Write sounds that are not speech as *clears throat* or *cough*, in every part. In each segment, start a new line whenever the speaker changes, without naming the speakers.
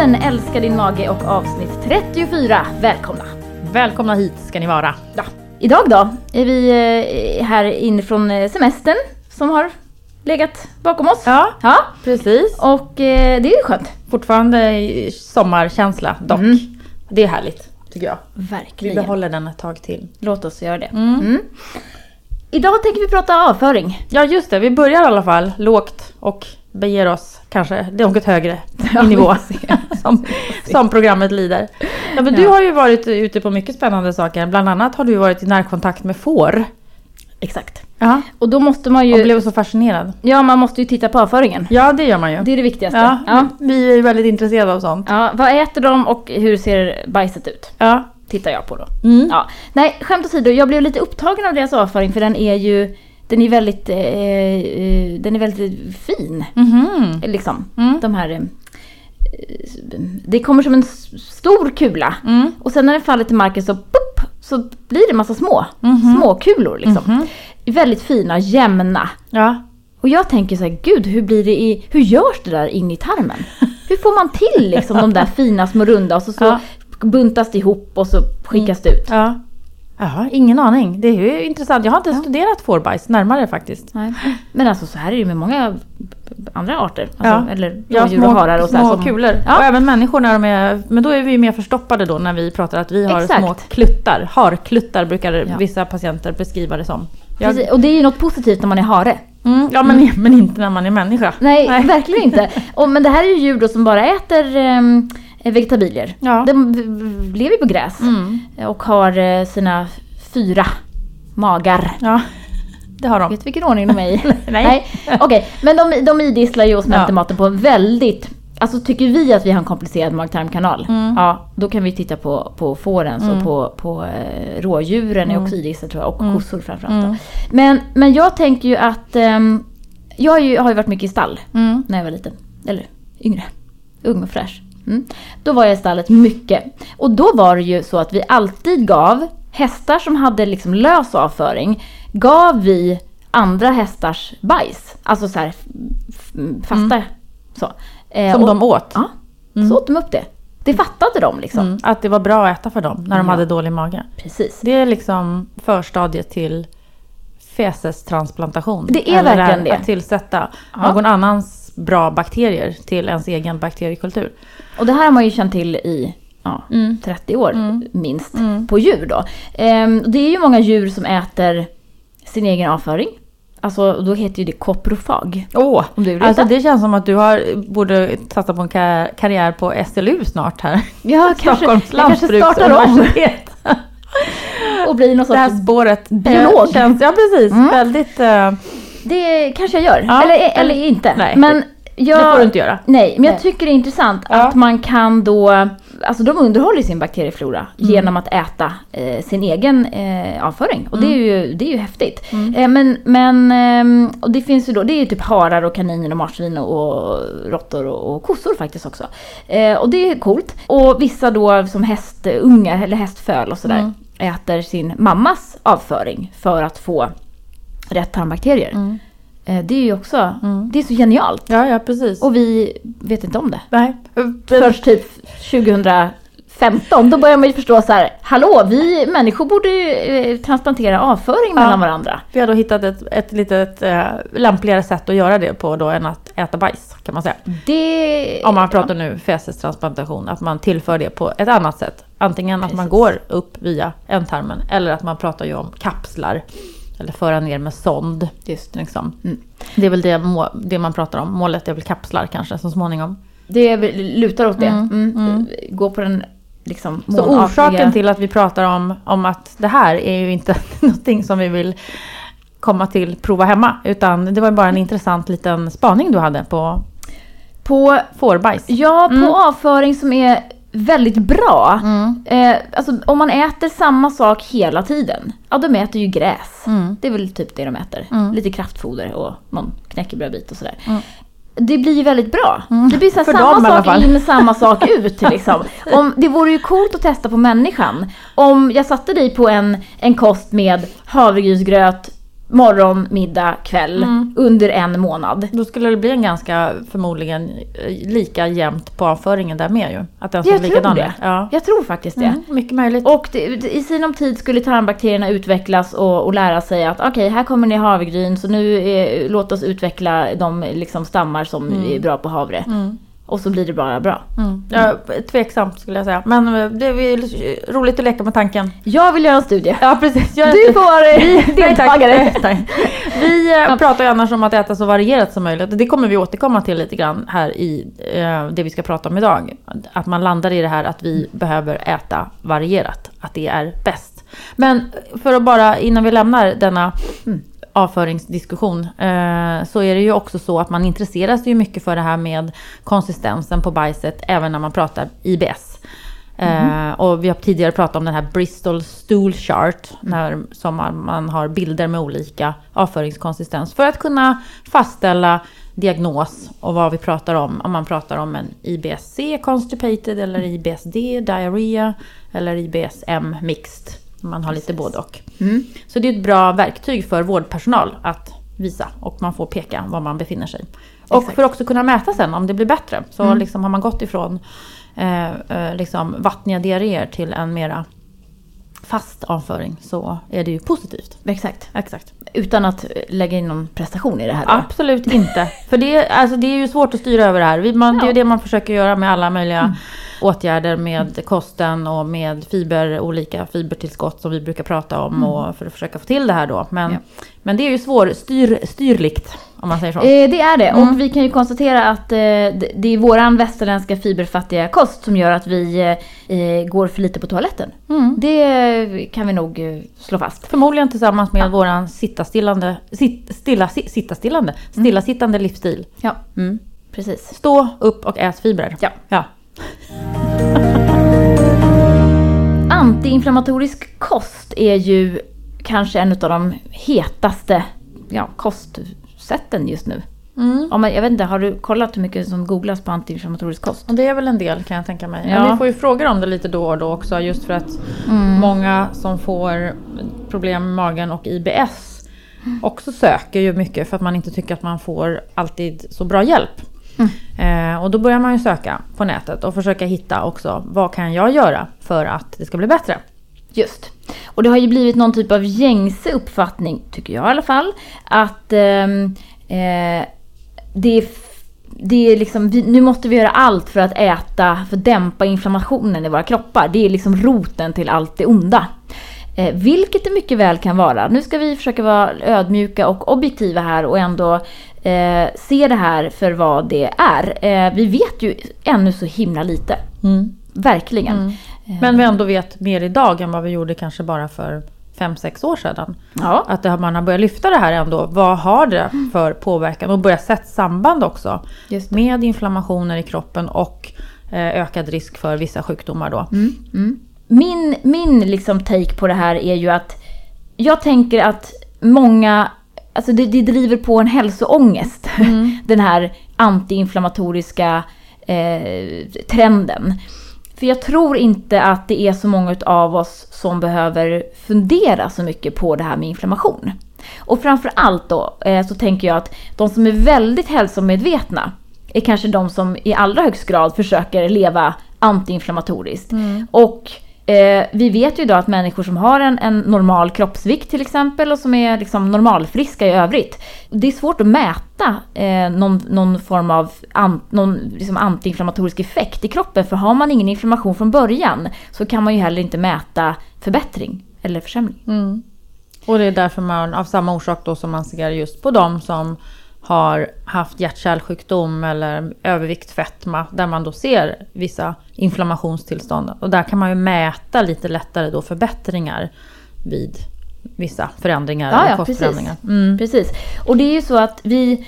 podden Älska din mage och avsnitt 34. Välkomna!
Välkomna hit ska ni vara.
Ja. Idag då är vi eh, här inne från eh, semestern som har legat bakom oss.
Ja,
Ja,
precis.
och eh, det är ju skönt.
Fortfarande sommarkänsla dock.
Mm.
Det är härligt tycker jag. Vi
Verkligen.
behåller den ett tag till.
Låt oss göra det.
Mm.
Mm. Idag tänker vi prata avföring.
Ja just det, vi börjar i alla fall lågt och beger oss kanske något högre *laughs* i nivå *laughs* som, som programmet lider. Ja, men
Ja.
Du har ju varit ute på mycket spännande saker. Bland annat har du varit i närkontakt med får.
Exakt.
Ja.
Och då måste man
Och
ju...
blev så fascinerad.
Ja, man måste ju titta på avföringen.
Ja det gör man ju.
Det är det viktigaste.
Ja,
Ja.
Vi är ju väldigt intresserade av sånt.
Ja, vad äter de och hur ser bajset ut?
Ja.
Tittar jag på då.
Mm.
Ja. Nej, skämt åsido, jag blev lite upptagen av deras avföring för den är ju den är väldigt, eh, eh, den är väldigt fin.
Mhm.
Liksom.
Mm.
De här... Eh, det kommer som en stor kula.
Mm.
Och sen när den faller till marken så, pop, så blir det massa små,
Mhm.
små kulor liksom.
Mhm.
Väldigt fina, jämna.
Ja.
Och jag tänker så här, gud hur blir det i, hur görs det där in i tarmen? *laughs* Hur får man till liksom de där *laughs* fina små runda och så, så
Ja.
buntas det ihop och så skickas det ut?
Ja. Ja, ingen aning. Det är ju intressant. Jag har inte studerat fårbajs närmare faktiskt.
Nej. Men alltså så här är det ju med många andra arter. Alltså,
Ja.
Eller
Ja,
rådjur och harar och så här
små
som-
kulor.
Ja.
Och även människor när de är... Men då är vi ju mer förstoppade då när vi pratar att vi har
Exakt.
små kluttar. Harkluttar brukar
Ja.
vissa patienter beskriva det som. Jag,
Precis, och det är ju något positivt när man är hare.
mm, ja men, men inte när man är människa.
Nej, verkligen inte. *laughs* Och, men det här är ju djur då som bara äter um, vegetabilier.
Ja.
De lever ju på gräs
Mm.
och har eh, sina fyra magar.
Ja, det har de.
Vet vilken ordning de är i? *laughs*
Nej.
Okej, men de, de idisslar ju och smälter
Ja.
maten på en väldigt... Alltså tycker vi att vi har en komplicerad mag-tarmkanal,
Mm.
ja då kan vi titta på, på fårens och på, på eh, rådjuren är också idisslar tror jag, och kossor framförallt.
Mm.
Men, men jag tänker ju att... ehm, jag har ju, har ju varit mycket i stall
Mm.
när jag var liten. Eller yngre. Ung och fräsch. Mm. Då var jag i stallet mycket. Och då var det ju så att vi alltid gav hästar som hade liksom lös avföring, gav vi andra hästars bajs. Alltså så här fasta. Så. Eh,
Som
och-
de åt.
Ja, så åt de upp det. Det fattade de liksom.
Mm. Att det var bra att äta för dem när de hade dålig mage.
Precis.
Det är liksom förstadiet till fecestransplantation.
Det är verkligen det.
Att tillsätta
Ja.
någon annans bra bakterier till ens egen bakteriekultur.
Och det här har man ju känt till i ja,
Mm.
30 år minst på djur då. Ehm, det är ju många djur som äter sin egen avföring. Alltså då heter ju det koprofag.
Åh!
Om du vill
Alltså det känns som att du har, borde satsa på en ka- karriär på SLU snart här.
Ja, kanske, *laughs*
Stockholms lantbruksuniversitet. *laughs*
och blir någon
Det här
sorts...
spåret.
biolog.
Det Känns, ja precis,
Mm.
väldigt... eh,
Det kanske jag gör.
Ja,
eller,
eller-
eller inte.
nej,
men jag,
Det får du inte göra.
Nej, men jag
Nej.
tycker det är intressant
Ja.
att man kan då... Alltså de underhåller sin bakterieflora
Mm.
genom att äta eh, sin egen eh, avföring. Och det är
Mm.
ju, det är ju häftigt. Eh, men, men ehm, och det finns ju då, det är ju typ harar och kaniner och marsvin och råttor och, och kossor faktiskt också. Eh, och det är coolt. Och vissa då som hästungar eller hästföl och sådär
Mm.
äter sin mammas avföring för att få rätt tarmbakterier.
Mm.
Eh, det är ju också, det är så genialt.
Ja, ja precis.
Och vi vet inte om det.
Nej.
Först typ 2015, då börjar man ju förstå så här, hallå, vi människor borde ju eh, transplantera avföring
Ja.
mellan varandra.
Vi har då hittat ett, ett litet eh, lämpligare sätt att göra det på då än att äta bajs kan man säga.
Det...
Om man pratar nu fecestransplantation, att man tillför det på ett annat sätt. Antingen att man går upp via ändtarmen eller att man pratar ju om kapslar. Eller föra ner med sond.
Just
Liksom.
Mm.
Det är väl det, det man pratar om. Målet är väl kapslar kanske så småningom.
Det är väl- lutar åt det.
Mm,
Mm. Gå på den liksom
Så orsaken till att vi pratar om, om att det här är ju inte *laughs* någonting som vi vill komma till prova hemma. Utan det var bara en intressant liten spaning du hade på
På,
fårbajs.
ja, på
Mm.
avföring som är väldigt bra.
Mm.
Eh, alltså om man äter samma sak hela tiden, ja de äter ju gräs.
Mm.
Det är väl typ det de äter.
Mm.
Lite kraftfoder och någon knäckebrödbit och sådär.
Mm.
Det blir ju väldigt bra.
Mm.
Det blir så samma
dem
sak in, samma sak *laughs* ut. Liksom. Om, det vore ju coolt att testa på människan. Om jag satte dig på en, en kost med havregrynsgröt, morgon, middag, kväll
Mm.
under en månad.
Då skulle det bli en ganska förmodligen eh, lika jämnt på avföringen där med ju. Att den
Jag tror det.
Ja.
Jag tror faktiskt det.
Mm, mycket möjligt.
Och det, i sinom tid skulle tarmbakterierna utvecklas och, och lära sig att okej, här kommer ni havregryn så nu eh, låt oss utveckla de liksom, stammar som är bra på havre. Och så blir det bara bra.
Mm. Ja, tveksamt skulle jag säga. Men eh, det är roligt att leka med tanken.
Jag vill göra en studie.
Ja precis. Jag
Du får eh, *laughs* deltagare. *laughs*
Vi eh, pratar ju annars om att äta så varierat som möjligt. Det kommer vi återkomma till lite grann här i eh, det vi ska prata om idag. Att man landar i det här att vi behöver äta varierat. Att det är bäst. Men för att bara, innan vi lämnar denna mm, avföringsdiskussion. Eh, så är det ju också så att man intresserar sig mycket för det här med konsistensen på bajset. Även när man pratar IBS. Eh, och vi har tidigare pratat om den här Bristol Stool Chart. När, som man, man har bilder med olika avföringskonsistens. För att kunna fastställa diagnos och vad vi pratar om. Om man pratar om en IBS-C constipated eller IBS-D diarrhea. Eller IBS-M mixed. Man har lite både och.
Mm.
Så det är ett bra verktyg för vårdpersonal att visa och man får peka var man befinner sig. Och
Exakt.
för att också kunna mäta sen om det blir bättre. Så
Mm.
liksom har man gått ifrån eh, eh, liksom vattniga diarréer till en mera fast avföring så är det ju positivt.
Exakt.
Exakt.
Utan att lägga in någon prestation i det här då.
Absolut inte. *laughs* För det, alltså, det är ju svårt att styra över det här. Man, Det är ju
Ja.
det man försöker göra med alla möjliga åtgärder med kosten och med fiber, olika fibertillskott som vi brukar prata om och för att försöka få till det här då. Men,
Ja.
men det är ju svår, styr, styrligt om man säger så.
Eh, det är det.
Mm.
Och vi kan ju konstatera att eh, det är våran västerländska fiberfattiga kost som gör att vi eh, går för lite på toaletten.
Mm.
Det kan vi nog eh, slå fast.
Förmodligen tillsammans med våran sittastillande, sitt, stilla, si- sittastillande, stillasittande livsstil.
Ja,
Mm.
precis.
Stå upp och ät fibrer.
Ja.
ja. *laughs*
Antiinflammatorisk kost är ju kanske en av de hetaste ja, kostsätten just nu.
Mm.
Om man, jag vet inte, har du kollat hur mycket som googlas på antiinflammatorisk kost?
Och det är väl en del kan jag tänka mig.
Ja.
Ja. Vi får ju frågor om det lite då och då också just för att många som får problem med magen och IBS också söker ju mycket för att man inte tycker att man får alltid så bra hjälp. Eh, och då börjar man ju söka på nätet och försöka hitta också vad kan jag göra för att det ska bli bättre.
Just. Och det har ju blivit någon typ av gängse uppfattning, tycker jag i alla fall, att ehm, eh, det är, det är liksom, nu måste vi göra allt för att äta, för att dämpa inflammationen i våra kroppar. Det är liksom roten till allt det onda. Eh, vilket det mycket väl kan vara. Nu ska vi försöka vara ödmjuka och objektiva här och ändå eh, se det här för vad det är. Eh, vi vet ju ännu så himla lite. Verkligen.
Men vi ändå vet mer idag än vad vi gjorde kanske bara för 5-6 år sedan.
Ja.
Att man har börjat lyfta det här ändå. Vad har det för påverkan? Och börjat sätta samband också. Med inflammationer i kroppen och eh, ökad risk för vissa sjukdomar då.
Min, min liksom take på det här är ju att jag tänker att många, alltså det, det driver på en hälsoångest. *laughs* Den här antiinflammatoriska eh, trenden. För jag tror inte att det är så många av oss som behöver fundera så mycket på det här med inflammation. Och framför allt då eh, så tänker jag att de som är väldigt hälsomedvetna är kanske de som i allra högst grad försöker leva antiinflammatoriskt. Och eh, vi vet ju idag att människor som har en, en normal kroppsvikt till exempel och som är liksom normalfriska i övrigt. Det är svårt att mäta eh, någon, någon form av an, någon, liksom antiinflammatorisk effekt i kroppen. För har man ingen inflammation från början så kan man ju heller inte mäta förbättring eller försämring. Mm.
Och det är därför man, av samma orsak då som man ser just på de som har haft hjärt-kärlsjukdom eller övervikt, fetma, där man då ser vissa inflammationstillstånd. Och där kan man ju mäta lite lättare då förbättringar vid vissa förändringar
Ja, ja, precis.
Mm.
Precis. Och det är ju så att vi...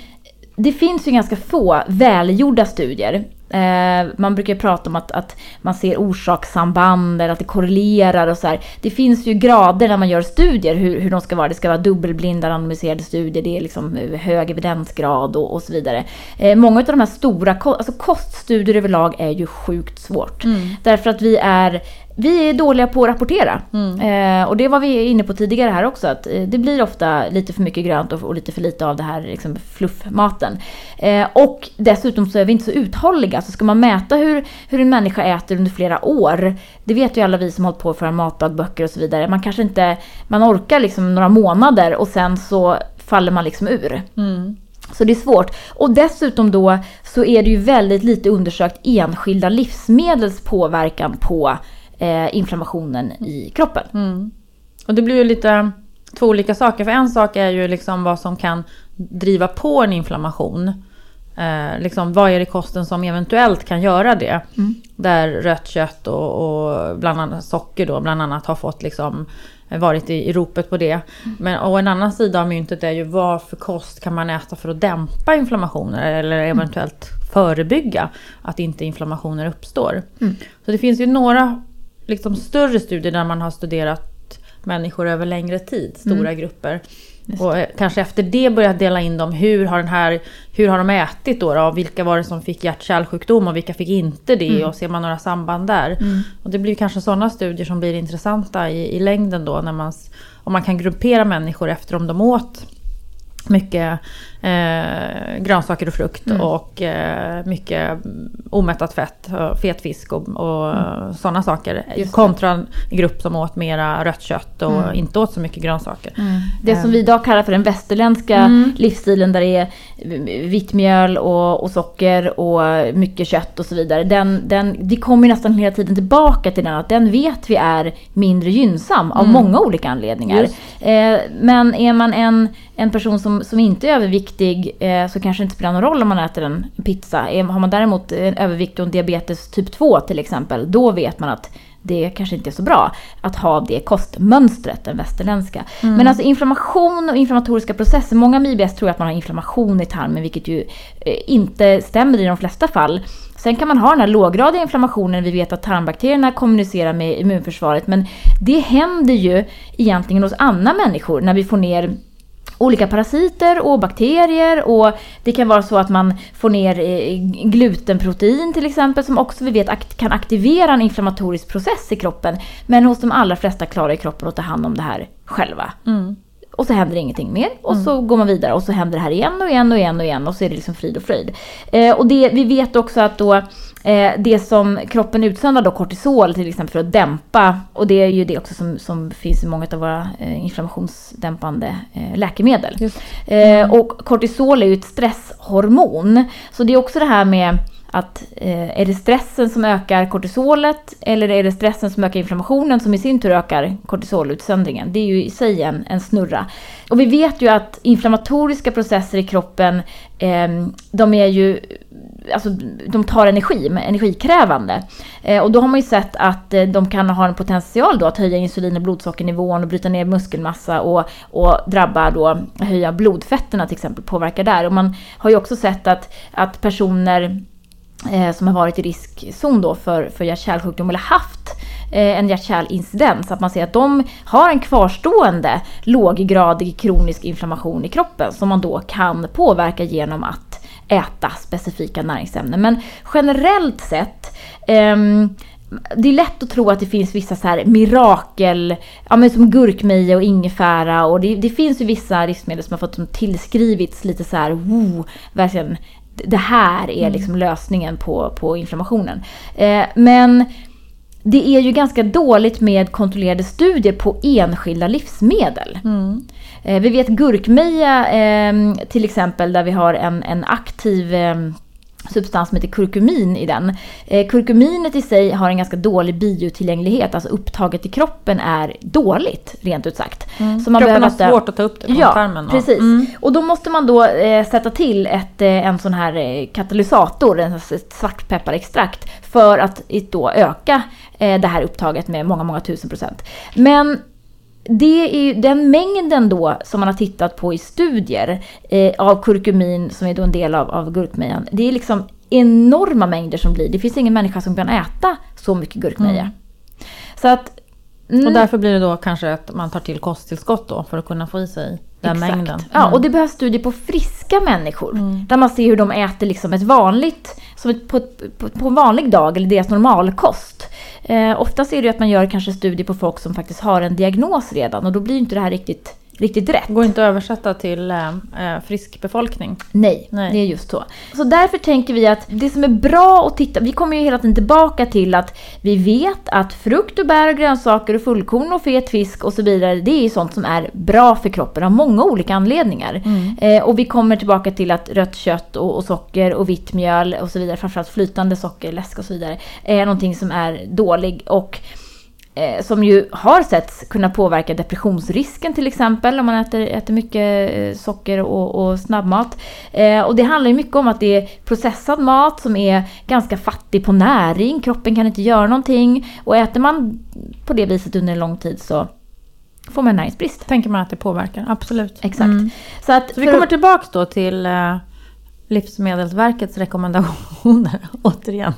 Det finns ju ganska få välgjorda studier. Eh, man brukar prata om att, att man ser orsakssamband eller att det korrelerar och så här. Det finns ju grader när man gör studier hur, hur de ska vara. Det ska vara dubbelblinda randomiserade studier, det är liksom eh, hög evidensgrad och, och så vidare. Eh, många av de här stora, alltså koststudier överlag är ju sjukt svårt. Därför att vi är vi är dåliga på att rapportera. Mm. Eh, och det var vi inne på tidigare här också, att eh, det blir ofta lite för mycket grönt och, och lite för lite av det här liksom, fluffmaten. Eh, och dessutom så är vi inte så uthålliga. Så ska man mäta hur, hur en människa äter under flera år, det vet ju alla vi som hållit på för matdagböcker och så vidare. Man kanske inte, man orkar liksom några månader och sen så faller man liksom ur. Mm. Så det är svårt. Och dessutom då så är det ju väldigt lite undersökt enskilda livsmedels påverkan på eh, inflammationen i kroppen. Mm.
Och det blir ju lite två olika saker. För en sak är ju liksom vad som kan driva på en inflammation. Eh, liksom, vad är det kosten som eventuellt kan göra det? Mm. Där rött kött och, och, bland annat socker då bland annat har fått liksom varit i, i ropet på det. Mm. Men, och en annan sida av myntet är ju vad för kost kan man äta för att dämpa inflammationer eller eventuellt mm. förebygga att inte inflammationer uppstår. Mm. Så det finns ju några liksom, större studier där man har studerat människor över längre tid, stora mm. grupper. Och eh, kanske efter det börjat dela in dem. Hur har, den här, hur har de ätit då, då? Vilka var det som fick hjärt-kärlsjukdom och vilka fick inte det? Mm. Och ser man några samband där? Mm. Och det blir kanske sådana studier som blir intressanta i, i längden då. När man, om man kan gruppera människor efter om de åt mycket eh, grönsaker och frukt mm. och eh, mycket omättat fett, fet fisk och, och mm. sådana saker. Kontra en grupp som åt mera rött kött och mm. inte åt så mycket grönsaker.
Mm. Det som vi idag kallar för den västerländska mm. livsstilen där det är vitt mjöl och, och, socker och mycket kött och så vidare. Den, den, vi kommer nästan hela tiden tillbaka till den att den vet vi är mindre gynnsam av mm. många olika anledningar. Eh, men är man en, en person som, som inte är överviktig överviktig eh, så kanske det inte spelar någon roll om man äter en pizza. Har man däremot en övervikt och en diabetes typ 2 till exempel, då vet man att det kanske inte är så bra att ha det kostmönstret, den västerländska. Mm. Men alltså inflammation och inflammatoriska processer, många med IBS tror att man har inflammation i tarmen, vilket ju eh, inte stämmer i de flesta fall. Sen kan man ha den här låggradiga inflammationen, vi vet att tarmbakterierna kommunicerar med immunförsvaret, men det händer ju egentligen hos andra människor när vi får ner olika parasiter och bakterier och det kan vara så att man får ner eh, glutenprotein till exempel som också vi vet kan aktivera en inflammatorisk process i kroppen. Men hos de allra flesta klarar kroppen att ta hand om det här själva. Mm. Och så händer ingenting mer och mm. så går man vidare och så händer det här igen och igen och igen och igen och så är det liksom frid och fröjd. Eh, och det, vi vet också att då det som kroppen utsöndrar då, kortisol till exempel för att dämpa, och det är ju det också som, som finns i många av våra eh, inflammationsdämpande eh, läkemedel. Mm. och kortisol är ju ett stresshormon. Så det är också det här med att eh, är det stressen som ökar kortisolet eller är det stressen som ökar inflammationen som i sin tur ökar kortisolutsöndringen? Det är ju i sig en, en snurra. Och vi vet ju att inflammatoriska processer i kroppen, eh, de är ju alltså, de tar energi, energikrävande. Eh, och då har man ju sett att eh, de kan ha en potential då att höja insulin och blodsockernivån och bryta ner muskelmassa och, och drabba då, höja blodfetterna till exempel, påverka där. Och man har ju också sett att, att personer Eh, som har varit i riskzon då för, för hjärt-kärlsjukdom eller haft eh, en hjärt-kärlincidens, att man ser att de har en kvarstående låggradig kronisk inflammation i kroppen som man då kan påverka genom att äta specifika näringsämnen. Men generellt sett um, det är lätt att tro att det finns vissa så här mirakel, ja men som gurkmeja och ingefära och det, det, finns ju vissa livsmedel som har fått tillskrivits lite så här, wow, verkligen, det här är mm. liksom lösningen på, på inflammationen. Eh, men det är ju ganska dåligt med kontrollerade studier på enskilda livsmedel. Mm. Eh, vi vet gurkmeja eh, till exempel där vi har en, en aktiv eh, substans som heter kurkumin i den. Eh, kurkuminet i sig har en ganska dålig biotillgänglighet, alltså upptaget i kroppen är dåligt rent ut sagt.
Mm. Så man kroppen har äta... svårt att ta upp det från
ja,
tarmen.
Ja, precis. Mm. Och då måste man då eh, sätta till ett, eh, en sån här eh, katalysator, ett svartpepparextrakt, för att då öka det här upptaget med många, många tusen procent. Men det är den mängden då som man har tittat på i studier eh, av kurkumin som är då en del av, av gurkmejan. Det är liksom enorma mängder som blir. Det finns ingen människa som kan äta så mycket gurkmeja. Mm. Så att,
mm. Och därför blir det då kanske att man tar till kosttillskott då för att kunna få i sig den
Exakt.
mängden.
Ja,
Mm.
och det behövs studier på friska människor. Där man ser hur de äter liksom ett vanligt, som ett, på, på, på en vanlig dag, eller deras normalkost. Eh, oftast är det ju att man gör kanske studier på folk som faktiskt har en diagnos redan och då blir inte det här riktigt, riktigt rätt.
går inte att översätta till eh, eh, frisk befolkning.
Nej,
Nej.
det är just så. Så därför tänker vi att det som är bra att titta, vi kommer ju hela tiden tillbaka till att vi vet att frukt och bär och grönsaker och fullkorn och fet fisk och så vidare, det är ju sånt som är bra för kroppen av många olika anledningar. Eh, och vi kommer tillbaka till att rött kött och, och socker och vitt mjöl och så vidare, framförallt flytande socker, läsk och så vidare, är någonting som är dålig och eh, som ju har setts kunna påverka depressionsrisken till exempel om man äter, äter mycket eh, socker och, och snabbmat. Eh, och det handlar ju mycket om att det är processad mat som är ganska fattig på näring, kroppen kan inte göra någonting och äter man på det viset under en lång tid så får man näringsbrist.
Tänker man att det påverkar, absolut.
Exakt.
Mm.
Så, att
Så vi kommer tillbaka då till eh, Livsmedelsverkets rekommendationer *laughs* återigen.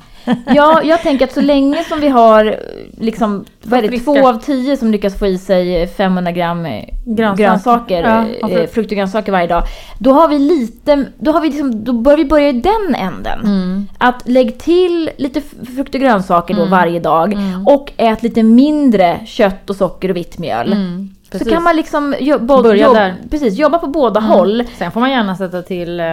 Ja, jag tänker att så länge som vi har eh, liksom, vad är det, två av tio som lyckas få i sig 500 gram eh,
Grönsaker.
grönsaker,
Ja,
eh,
frukt.
och grönsaker varje dag. Då har vi lite, då, har vi liksom, då bör vi börja i den änden.
Mm.
Att lägg till lite frukt och grönsaker då varje dag och ät lite mindre kött och socker och vitt mjöl.
Mm.
Så kan man liksom jo, bo,
Börja
jobb,
där. Mm.
Precis, jobba på båda håll.
Sen får man gärna sätta till eh,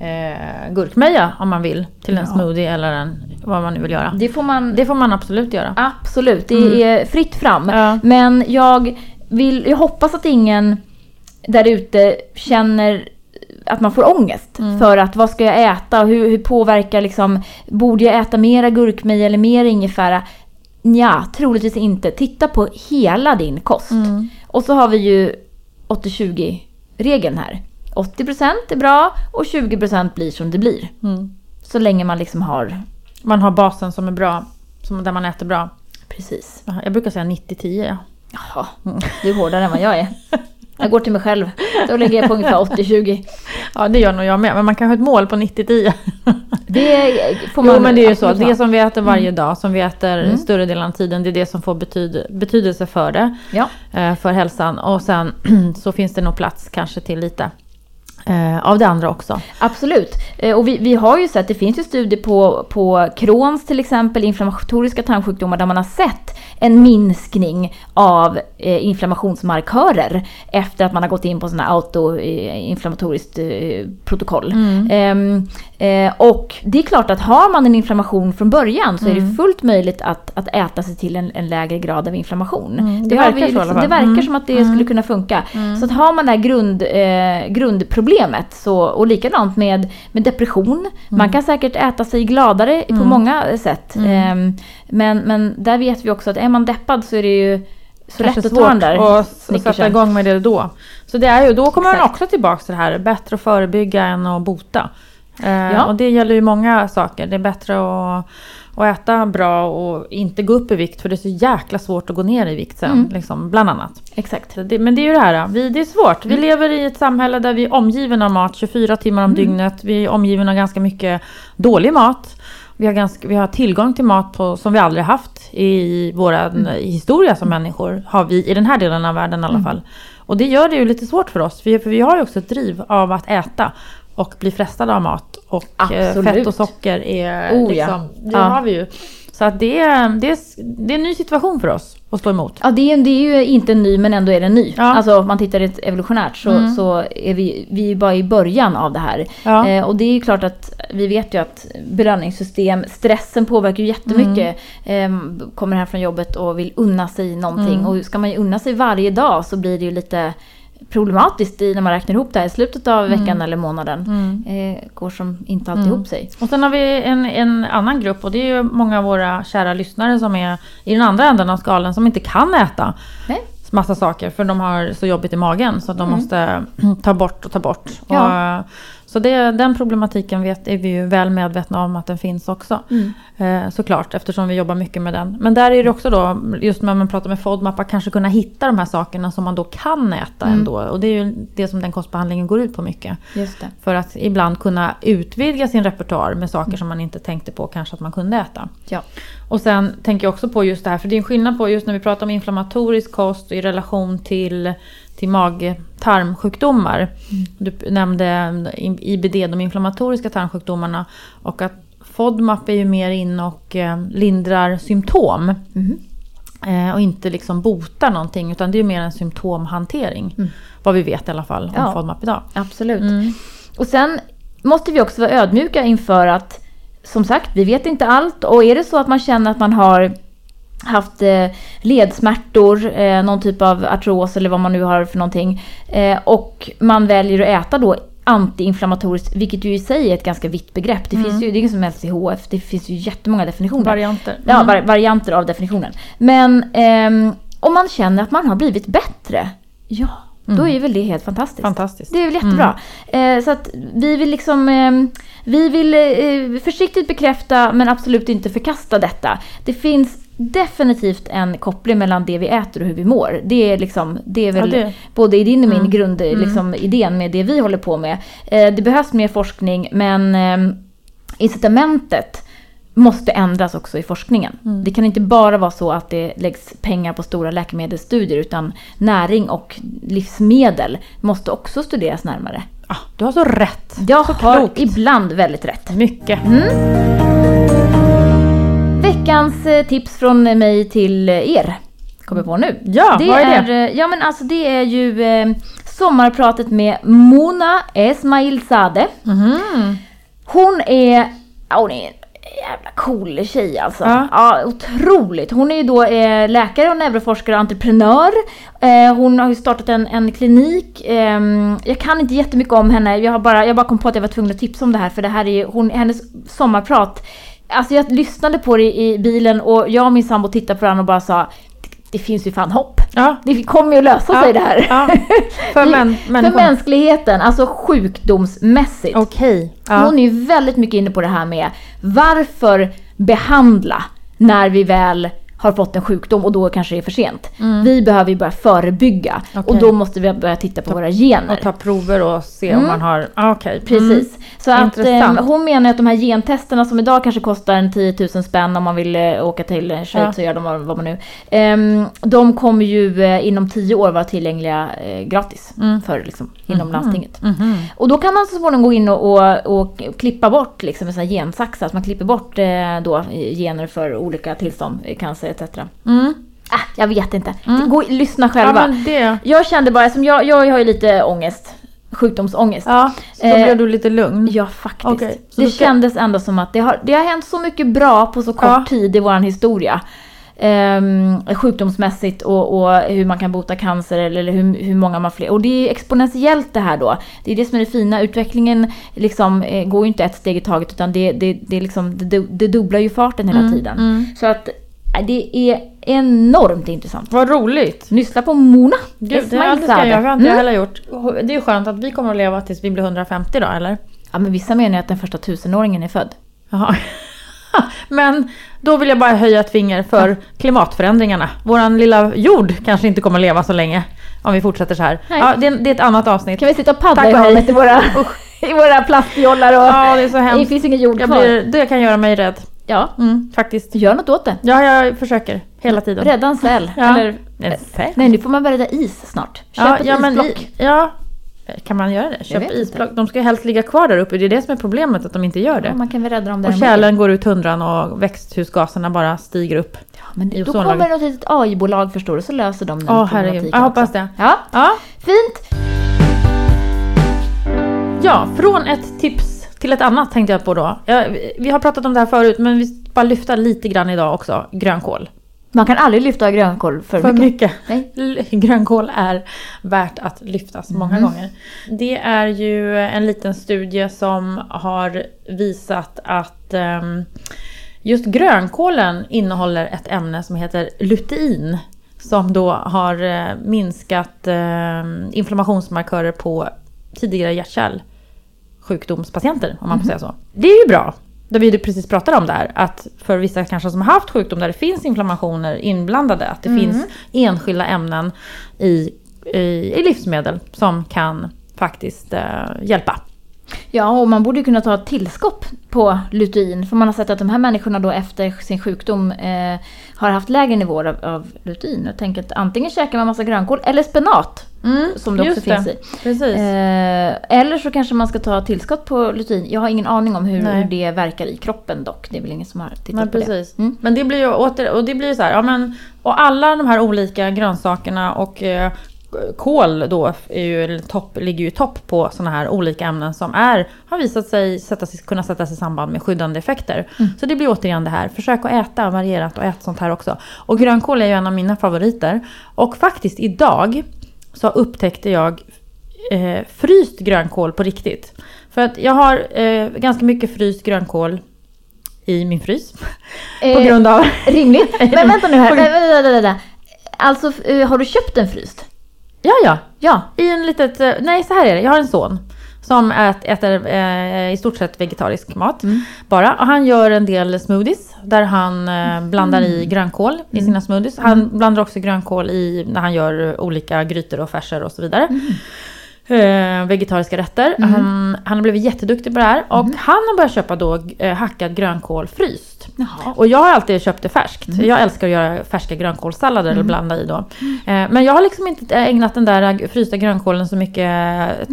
eh, gurkmeja om man vill. Till en
Ja.
smoothie eller en, vad man nu vill göra.
Det får man
Det får man absolut göra.
Absolut, det är fritt fram.
Ja.
Men jag, vill, jag hoppas att ingen där ute känner att man får ångest för att vad ska jag äta och hur, hur påverkar liksom, borde jag äta mera gurkmeja eller mer ingefära? Nja, troligtvis inte. Titta på hela din kost.
Mm.
Och så har vi ju 80-20-regeln här. 80% är bra och 20% blir som det blir.
Mm.
Så länge man liksom har...
Man har basen som är bra, som, där man äter bra.
Precis.
Jag brukar säga 90-10. Ja.
Jaha, du är hårdare än vad jag är. Jag går till mig själv. Då lägger jag på ungefär 80-20.
ja, det gör nog jag med. Men man kan ha ett mål på 90-10.
Det får man
Jo, men det är ju så. Det som vi äter varje dag, som vi äter större delen av tiden, det är det som får betyd betydelse för det.
Ja,
eh, För hälsan. Och sen *clears throat* så finns det nog plats kanske till lite av det andra också.
absolut. Eh, Och vi, vi har ju sett, det finns ju studier på, på Crohns till exempel, inflammatoriska tarmsjukdomar, där man har sett en minskning av eh, inflammationsmarkörer efter att man har gått in på sådana autoinflammatoriskt eh, protokoll. Ehm, eh, och det är klart att har man en inflammation från början så är det fullt möjligt att, att äta sig till en, en lägre grad av inflammation.
det
har
verkar
vi liksom. Det verkar
Mm.
som att det skulle kunna funka. Så att har man det här grund, eh, grundproblemet så, och likadant med, med depression. Man kan säkert äta sig gladare på många sätt. Ehm, men, men där vet vi också att är man deppad så är det ju så lätt att ta den där
s-
snickersen.
sätta igång med det då. Så det är ju, då kommer man
Exakt.
också tillbaka till det här, bättre att förebygga än att bota. Eh,
Ja.
Och det gäller ju många saker. Det är bättre att, att äta bra och inte gå upp i vikt för det är så jäkla svårt att gå ner i vikt sen.
Mm.
Liksom, bland annat.
Exakt.
Det, men det är ju det här, vi, det är svårt. Vi lever i ett samhälle där vi är omgivna av mat 24 timmar om dygnet. Vi är omgivna av ganska mycket dålig mat. Vi har, ganska, vi har tillgång till mat på, som vi aldrig haft i vår historia som människor. Har vi i den här delen av världen i alla fall. Och det gör det ju lite svårt för oss. För, för vi har ju också ett driv av att äta och bli frestade av mat. Och eh,
Absolut.
fett och socker är
Oh, ja.
liksom, det
Ja.
har vi ju. Så att det, är, det, det är en ny situation för oss att stå emot.
Ja, det är, det är ju inte ny, men ändå är den ny.
Ja.
Alltså om man tittar rent evolutionärt så, så är vi, vi är bara i början av det här.
Ja.
Eh, och det är ju klart att vi vet ju att belöningssystem, stressen påverkar ju jättemycket. Eh, kommer hem från jobbet och vill unna sig någonting. Och ska man ju unna sig varje dag så blir det ju lite problematiskt i, när man räknar ihop det här i slutet av veckan eller månaden. Eh, går som inte alltid ihop sig.
Och sen har vi en, en annan grupp och det är ju många av våra kära lyssnare som är i den andra änden av skalan som inte kan äta
Nej.
massa saker för de har så jobbigt i magen så de måste *clears throat* ta bort och ta bort.
Ja.
Så det, den problematiken vet, är vi ju väl medvetna om att den finns också. Eh, såklart eftersom vi jobbar mycket med den. Men där är det också då, just när man pratar med FODMAP, att kanske kunna hitta de här sakerna som man då kan äta ändå. Och det är ju det som den kostbehandlingen går ut på mycket. För att ibland kunna utvidga sin repertoar med saker som man inte tänkte på kanske att man kunde äta.
Ja.
Och sen tänker jag också på just det här, för det är en skillnad på just när vi pratar om inflammatorisk kost i relation till, till mag-tarmsjukdomar. Du nämnde IBD, de inflammatoriska tarmsjukdomarna. Och att FODMAP är ju mer in och eh, lindrar symptom. Eh, och inte liksom botar någonting utan det är mer en symptomhantering. Vad vi vet i alla fall om
Ja.
FODMAP idag.
Absolut.
Mm.
Och sen måste vi också vara ödmjuka inför att, som sagt, vi vet inte allt. Och är det så att man känner att man har haft eh, ledsmärtor, eh, någon typ av artros eller vad man nu har för någonting. Eh, och man väljer att äta då antiinflammatoriskt, vilket ju i sig är ett ganska vitt begrepp. Det finns ju, det är ingen som helst det finns ju jättemånga definitioner.
Varianter.
Ja,
Mm.
var, varianter av definitionen. Men ehm, om man känner att man har blivit bättre, ja, då är väl det helt fantastiskt.
Fantastiskt.
Det är väl jättebra. Eh, så att vi vill liksom, eh, vi vill eh, försiktigt bekräfta men absolut inte förkasta detta. Det finns definitivt en koppling mellan det vi äter och hur vi mår. Det är liksom, det är väl
Ja, det-
både i din och min grund, liksom, idén med det vi håller på med. Eh, det behövs mer forskning men eh, incitamentet måste ändras också i forskningen. Det kan inte bara vara så att det läggs pengar på stora läkemedelsstudier utan näring och livsmedel måste också studeras närmare.
Ah, du har så rätt.
Jag
så
har
klokt.
ibland väldigt rätt.
Mycket.
Veckans eh, tips från mig till eh, er kommer på nu.
Ja,
det
vad är det?
eh, Ja men alltså det är ju eh, sommarpratet med Mona Esmailzadeh.
Mhm.
Hon är, ja, hon är en jävla cool tjej alltså.
Ja.
Ja. otroligt. Hon är ju då eh, läkare och neuroforskare och entreprenör. Eh, hon har ju startat en, en klinik. ehm, jag kan inte jättemycket om henne. Jag, har bara, jag bara kom på att jag var tvungen att tipsa om det här för det här är ju hon, hennes sommarprat. Alltså jag lyssnade på det i bilen och jag och min sambo tittade på varandra och bara sa "Det- finns ju fan hopp.
Ja.
Det kommer ju att lösa
Ja,
sig det här.
ja. *laughs* För män-
För mänskligheten, alltså sjukdomsmässigt.
Okej. Ja.
Hon är ju väldigt mycket inne på det här med varför behandla när vi väl har fått en sjukdom och då kanske det är för sent. Vi behöver ju börja förebygga
Mm. Okej.
och då måste vi börja titta på våra gener.
Och ta prover och se om man har... Ah, Okej.
Precis. Så att,
Intressant.
eh, hon menar att de här gentesterna som idag kanske kostar en 10 000 spänn om man vill eh, åka till eh, Schweiz
Ja.
och göra dem vad man nu. ehm, de kommer ju eh, inom 10 år vara tillgängliga eh, gratis
Mm.
för liksom, inom landstinget.
Mhm.
Och då kan man så småningom gå in och, och, och klippa bort liksom en sån här gensaxa. Så man klipper bort eh, då gener för olika tillstånd, eh, cancer etc.
Mm.
Ah, jag vet inte. Gå, lyssna
Ja,
själva.
det...
Jag kände bara, som jag, jag har ju lite ångest. Sjukdomsångest.
Ja, så då
Eh,
blev du lite lugn.
Ja, faktiskt.
Så
det
ska-
kändes ändå som att det har, det har hänt så mycket bra på så kort
Ja.
tid i vår historia. Ehm, sjukdomsmässigt och, och hur man kan bota cancer eller, hur, hur många man fler. Och det är exponentiellt det här då. Det är det som är det fina. Utvecklingen liksom, eh, går ju inte ett steg i taget utan det, det, det, liksom, det, det dubblar ju farten hela
Mm,
tiden. Så att det är enormt intressant.
Vad roligt.
Lyssna på Mona
Gud, det, det ska jag göra. Det har inte jag
Mm.
heller gjort. Det är ju skönt att vi kommer att leva tills vi blir 150 då, eller?
Ja, men vissa menar ju att den första tusenåringen är född.
Jaha. *laughs* Men då vill jag bara höja ett finger för klimatförändringarna. Våran lilla jord kanske inte kommer att leva så länge om vi fortsätter så här.
Nej.
Ja, det, är, det är ett annat avsnitt.
Kan vi sitta och paddla i havet i våra, *laughs* i våra plastjollar och...
Ja, det är så
det
hemskt.
finns ingen jord
Jag
kvar.
blir, det kan göra mig rädd.
Ja,
Mm, faktiskt.
gör något åt det.
Ja, jag försöker hela tiden.
Rädda en säl.
Ja.
Eller,
En säl?
nej, nu får man börja rädda is snart. Köp
Ja,
ett
ja,
isblock.
i, ja, kan man göra det? Köp isblock. De ska helst ligga kvar där uppe. Det är det som är problemet, att de inte gör
Ja,
det.
man kan väl rädda dem där
Och
de
kärlen går ut hundran och växthusgaserna bara stiger upp.
Ja, men
i
då kommer det något litet AI-bolag förstår du, så löser de den
herregud,
problematiken
jag hoppas det.
Ja,
Ja,
fint.
ja, från ett tips till ett annat tänkte jag på då. Ja, vi- har pratat om det här förut, men vi ska bara lyfta lite grann idag också. Grönkål.
Man kan aldrig lyfta grönkål för,
För
mycket.
mycket. Grönkål är värt att lyftas många gånger. Det är ju en liten studie som har visat att ehm, just grönkålen innehåller ett ämne som heter lutein. Som då har eh, minskat ehm, inflammationsmarkörer på tidigare hjärt-kärlsjukdomspatienter, om man får säga så. Det är ju bra. Det vi precis pratade om där, att för vissa kanske som har haft sjukdom där det finns inflammationer inblandade, att det finns enskilda ämnen i, i, i livsmedel som kan faktiskt eh, hjälpa.
Ja, och man borde ju kunna ta ett tillskott på lutein. För man har sett att de här människorna då efter sin sjukdom eh, har haft lägre nivåer av, av lutein. Jag tänker att antingen käkar man massa grönkål eller spenat. som det också
just
finns
det.
i. Eh, eller så kanske man ska ta tillskott på lutein. Jag har ingen aning om hur, hur det verkar i kroppen dock. Det är väl ingen som har tittat
Nej,
på det.
precis.
Mm.
Men det blir ju åter, och det blir så här, ja men, och alla de här olika grönsakerna och eh, kål då är ju, topp, ligger ju i topp på sådana här olika ämnen som är, har visat sig sätta sig, kunna sättas i samband med skyddande effekter.
Mm.
Så det blir återigen det här, försök att äta varierat och ät sånt här också. Och grönkål är ju en av mina favoriter. Och faktiskt idag så upptäckte jag eh, fryst grönkål på riktigt. För att jag har eh, ganska mycket fryst grönkål i min frys. *laughs* På
Eh,
grund av...
Rimligt. Men vänta nu här. *laughs*
På.
Alltså, eh, har du köpt en fryst?
Ja, ja.
Ja.
I en litet... eh, Nej, så här är det. Jag har en son. Som ät, äter eh, i stort sett vegetarisk mat.
Mm.
Bara. Och han gör en del smoothies. Där han eh, blandar i grönkål i sina smoothies. Han blandar också grönkål i när han gör olika grytor och färser och så vidare. Eh, vegetariska rätter. Han, han har blivit jätteduktig på det här. Och han har börjat köpa då eh, hackad grönkål fryst.
Jaha.
Och jag har alltid köpt det färskt. Jag älskar att göra färska grönkålssallader eller blanda i då. Eh, Men jag har liksom inte ägnat den där frysta grönkålen så mycket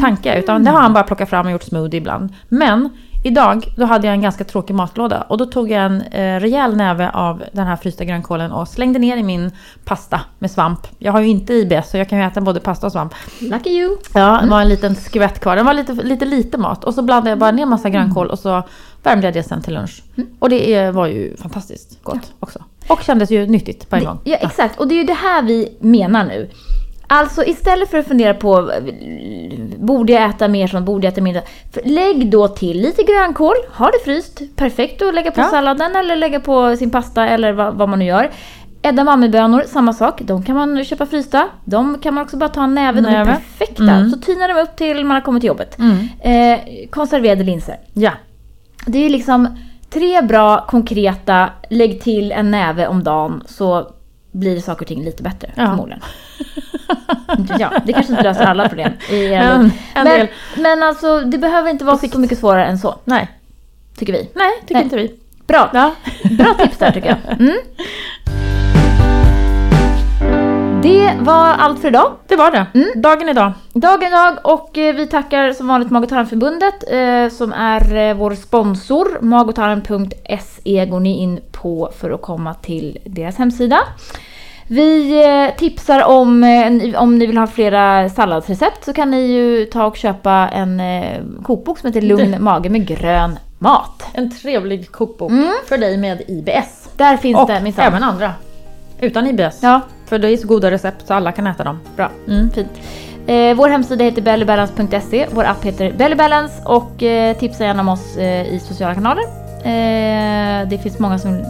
tanke. Utan det har han bara plockat fram och gjort smoothie ibland. Men idag, då hade jag en ganska tråkig matlåda. Och då tog jag en eh, rejäl näve av den här frysta grönkålen och slängde ner i min pasta med svamp. Jag har ju inte IBS så jag kan ju äta både pasta och svamp.
Lucky you.
Ja, det var en liten skvätt kvar. Den var lite, lite lite mat. Och så blandade jag bara ner massa grönkål och så värmde jag det sen till lunch. Och det var ju fantastiskt gott också. Och kändes ju nyttigt på en gång.
Ja, exakt. Och det är ju det här vi menar nu. Alltså istället för att fundera på eh, borde jag äta mer sånt, borde jag äta mindre. Lägg då till lite grönkål, ha det fryst, perfekt att lägga på
Ja.
salladen eller lägga på sin pasta eller vad, vad man nu gör. Edamamebönor, samma sak. De kan man köpa frysta. De kan man också bara ta en näve, de är perfekta.
Mm.
Så tinar de upp till man har kommit till jobbet.
Mm.
Eh, konserverade linser.
Ja.
Det är liksom tre bra konkreta, lägg till en näve om dagen så blir saker och ting lite bättre
Ja.
förmodligen. Inte jag. Det kanske inte löser alla problem i
en
men, men alltså det behöver inte vara så mycket svårare än så,
Nej,
tycker vi.
nej tycker
Nej.
inte vi.
Bra,
Ja.
bra tips där tycker jag. Mm. Det var allt för idag.
Det var det. Dagen idag.
Dagen idag och eh, vi tackar som vanligt Mag och tarmförbundet eh, som är eh, vår sponsor. magotarm.se går ni in på för att komma till deras hemsida. Vi eh, tipsar om, om ni vill ha flera salladsrecept så kan ni ju ta och köpa en kokbok som heter Lugn *laughs* mage med grön mat.
En trevlig kokbok
Mm.
för dig med IBS.
Där finns
Och
det minsann.
även andra. Utan IBS.
Ja,
För det är så goda recept så alla kan äta dem.
bra.
Mm.
Fint. Eh, vår hemsida heter bellybalance.se, vår app heter bellybalance och eh, tipsa gärna om oss eh, i sociala kanaler. Eh, det finns många som,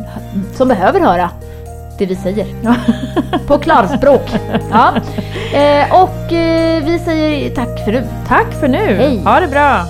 som behöver höra det vi säger. På klarspråk. *laughs* Ja. Eh, och eh, vi säger tack för nu.
Tack för nu.
Hej.
Ha det bra.